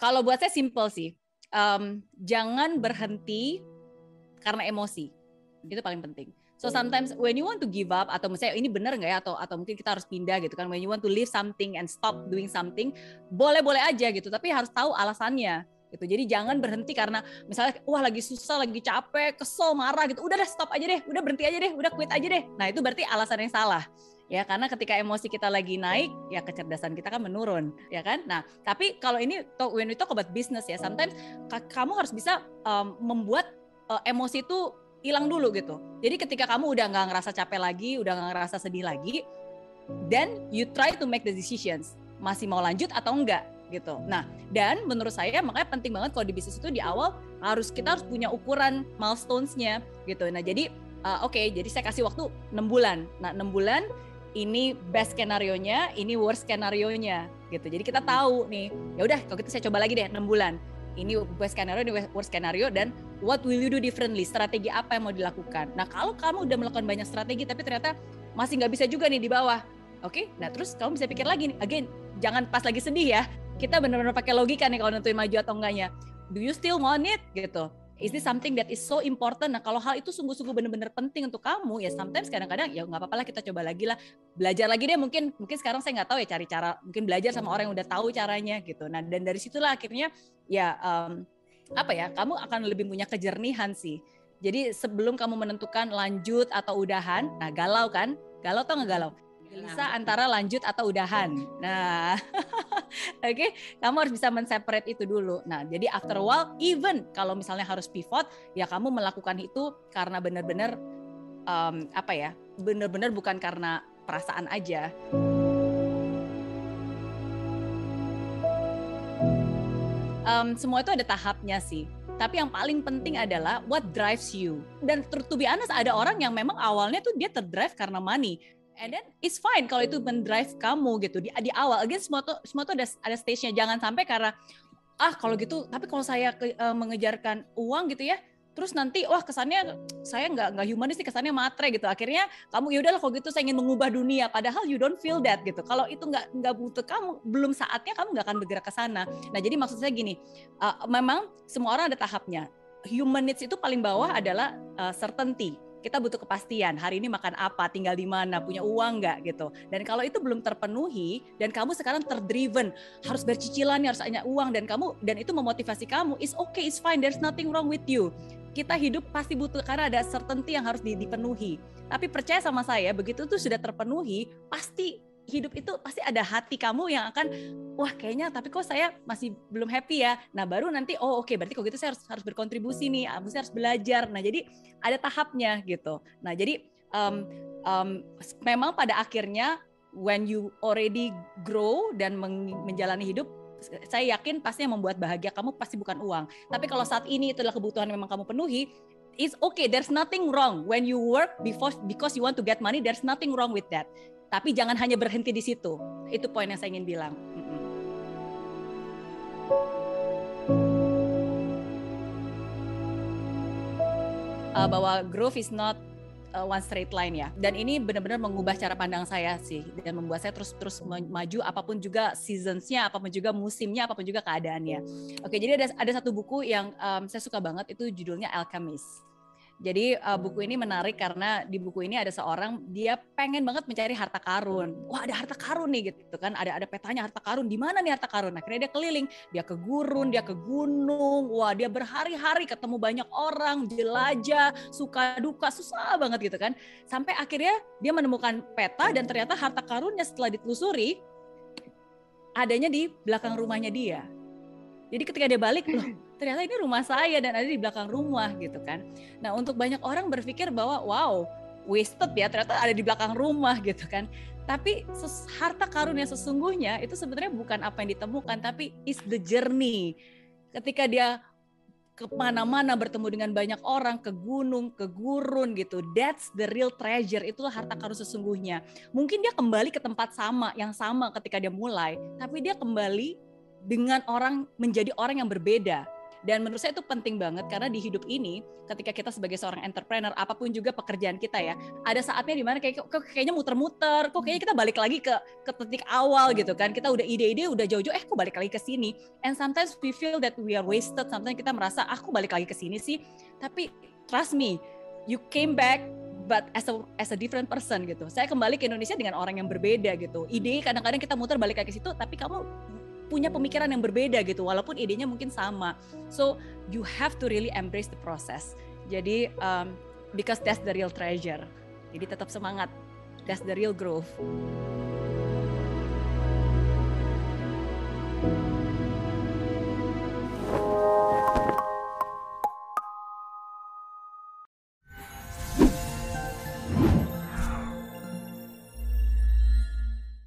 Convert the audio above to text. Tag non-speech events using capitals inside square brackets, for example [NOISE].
kalau buat saya simple sih. Um, jangan berhenti karena emosi. Itu paling penting. So sometimes when you want to give up atau misalnya ini benar nggak ya atau atau mungkin kita harus pindah gitu kan when you want to leave something and stop doing something boleh-boleh aja gitu tapi harus tahu alasannya gitu. Jadi jangan berhenti karena misalnya wah lagi susah, lagi capek, kesel, marah gitu. Udah deh stop aja deh, udah berhenti aja deh, udah quit aja deh. Nah, itu berarti alasan yang salah. Ya, karena ketika emosi kita lagi naik, ya kecerdasan kita kan menurun, ya kan? Nah, tapi kalau ini when we talk about business ya, sometimes kamu harus bisa um, membuat uh, emosi itu hilang dulu gitu. Jadi ketika kamu udah nggak ngerasa capek lagi, udah nggak ngerasa sedih lagi, then you try to make the decisions. Masih mau lanjut atau enggak gitu. Nah, dan menurut saya makanya penting banget kalau di bisnis itu di awal harus kita harus punya ukuran milestones-nya gitu. Nah, jadi uh, oke, okay, jadi saya kasih waktu 6 bulan. Nah, 6 bulan ini best skenario-nya, ini worst skenario-nya gitu. Jadi kita tahu nih, ya udah kalau gitu saya coba lagi deh 6 bulan ini best scenario, ini worst scenario dan what will you do differently? Strategi apa yang mau dilakukan? Nah kalau kamu udah melakukan banyak strategi tapi ternyata masih nggak bisa juga nih di bawah, oke? Okay? Nah terus kamu bisa pikir lagi nih, again jangan pas lagi sedih ya. Kita benar-benar pakai logika nih kalau nentuin maju atau enggaknya. Do you still want it? Gitu is this something that is so important? Nah kalau hal itu sungguh-sungguh benar-benar penting untuk kamu ya sometimes kadang-kadang ya nggak apa-apa lah kita coba lagi lah. Belajar lagi deh mungkin mungkin sekarang saya nggak tahu ya cari cara mungkin belajar sama orang yang udah tahu caranya gitu. Nah dan dari situlah akhirnya ya um, apa ya kamu akan lebih punya kejernihan sih. Jadi sebelum kamu menentukan lanjut atau udahan nah galau kan? Galau atau nggak galau? Bisa antara lanjut atau udahan. Nah, [LAUGHS] [LAUGHS] oke, okay? kamu harus bisa men-separate itu dulu. Nah, jadi after a while, even kalau misalnya harus pivot, ya kamu melakukan itu karena benar-benar um, apa ya, benar-benar bukan karena perasaan aja. Um, semua itu ada tahapnya sih tapi yang paling penting adalah what drives you. Dan to be honest, ada orang yang memang awalnya tuh dia terdrive karena money and then it's fine kalau itu mendrive kamu gitu. Di di awal again semua tuh semua tuh ada ada stage-nya. Jangan sampai karena ah kalau gitu tapi kalau saya ke, uh, mengejarkan uang gitu ya terus nanti wah kesannya saya nggak nggak humanis nih kesannya matre gitu. Akhirnya kamu ya udahlah kalau gitu saya ingin mengubah dunia. Padahal you don't feel that gitu. Kalau itu nggak nggak butuh kamu belum saatnya kamu nggak akan bergerak ke sana. Nah jadi maksud saya gini uh, memang semua orang ada tahapnya. Human needs itu paling bawah adalah uh, certainty kita butuh kepastian hari ini makan apa, tinggal di mana, punya uang nggak gitu. Dan kalau itu belum terpenuhi dan kamu sekarang terdriven harus bercicilan, harus punya uang dan kamu dan itu memotivasi kamu, is okay, it's fine, there's nothing wrong with you. Kita hidup pasti butuh karena ada certainty yang harus dipenuhi. Tapi percaya sama saya, begitu itu sudah terpenuhi, pasti hidup itu pasti ada hati kamu yang akan wah kayaknya tapi kok saya masih belum happy ya. Nah, baru nanti oh oke okay, berarti kok gitu saya harus harus berkontribusi nih, ah, saya harus belajar. Nah, jadi ada tahapnya gitu. Nah, jadi um, um, memang pada akhirnya when you already grow dan menjalani hidup saya yakin pasti yang membuat bahagia kamu pasti bukan uang. Tapi kalau saat ini itu adalah kebutuhan yang memang kamu penuhi, it's okay. There's nothing wrong when you work before because you want to get money. There's nothing wrong with that. Tapi jangan hanya berhenti di situ. Itu poin yang saya ingin bilang. Uh, bahwa growth is not uh, one straight line ya. Dan ini benar-benar mengubah cara pandang saya sih dan membuat saya terus-terus maju apa pun juga seasonsnya, apa pun juga musimnya, apa pun juga keadaannya. Oke, jadi ada ada satu buku yang um, saya suka banget itu judulnya Alchemist jadi uh, buku ini menarik karena di buku ini ada seorang dia pengen banget mencari harta karun. Wah ada harta karun nih gitu kan. Ada ada petanya harta karun. Di mana nih harta karun? Akhirnya dia keliling. Dia ke gurun, dia ke gunung. Wah dia berhari-hari ketemu banyak orang, jelajah, suka duka, susah banget gitu kan. Sampai akhirnya dia menemukan peta dan ternyata harta karunnya setelah ditelusuri adanya di belakang rumahnya dia. Jadi ketika dia balik loh ternyata ini rumah saya dan ada di belakang rumah gitu kan. Nah untuk banyak orang berpikir bahwa wow wasted ya ternyata ada di belakang rumah [LAUGHS] gitu kan. Tapi harta karun yang sesungguhnya itu sebenarnya bukan apa yang ditemukan tapi is the journey. Ketika dia ke mana-mana bertemu dengan banyak orang ke gunung ke gurun gitu that's the real treasure itulah harta karun sesungguhnya mungkin dia kembali ke tempat sama yang sama ketika dia mulai tapi dia kembali dengan orang menjadi orang yang berbeda Dan menurut saya itu penting banget karena di hidup ini ketika kita sebagai seorang entrepreneur apa pun juga pekerjaan kita ya, ada saatnya di mana kayak kok kayaknya muter-muter, kok kayaknya kita balik lagi ke ke titik awal gitu kan. Kita udah ide-ide udah jauh-jauh eh kok balik lagi ke sini. And sometimes we feel that we are wasted. Sometimes kita merasa aku ah, balik lagi ke sini sih. Tapi trust me, you came back but as a as a different person gitu. Saya kembali ke Indonesia dengan orang yang berbeda gitu. Ide kadang-kadang kita muter balik lagi ke situ, tapi kamu punya pemikiran yang berbeda gitu walaupun idenya mungkin sama. So you have to really embrace the process. Jadi um, because that's the real treasure. Jadi tetap semangat. That's the real growth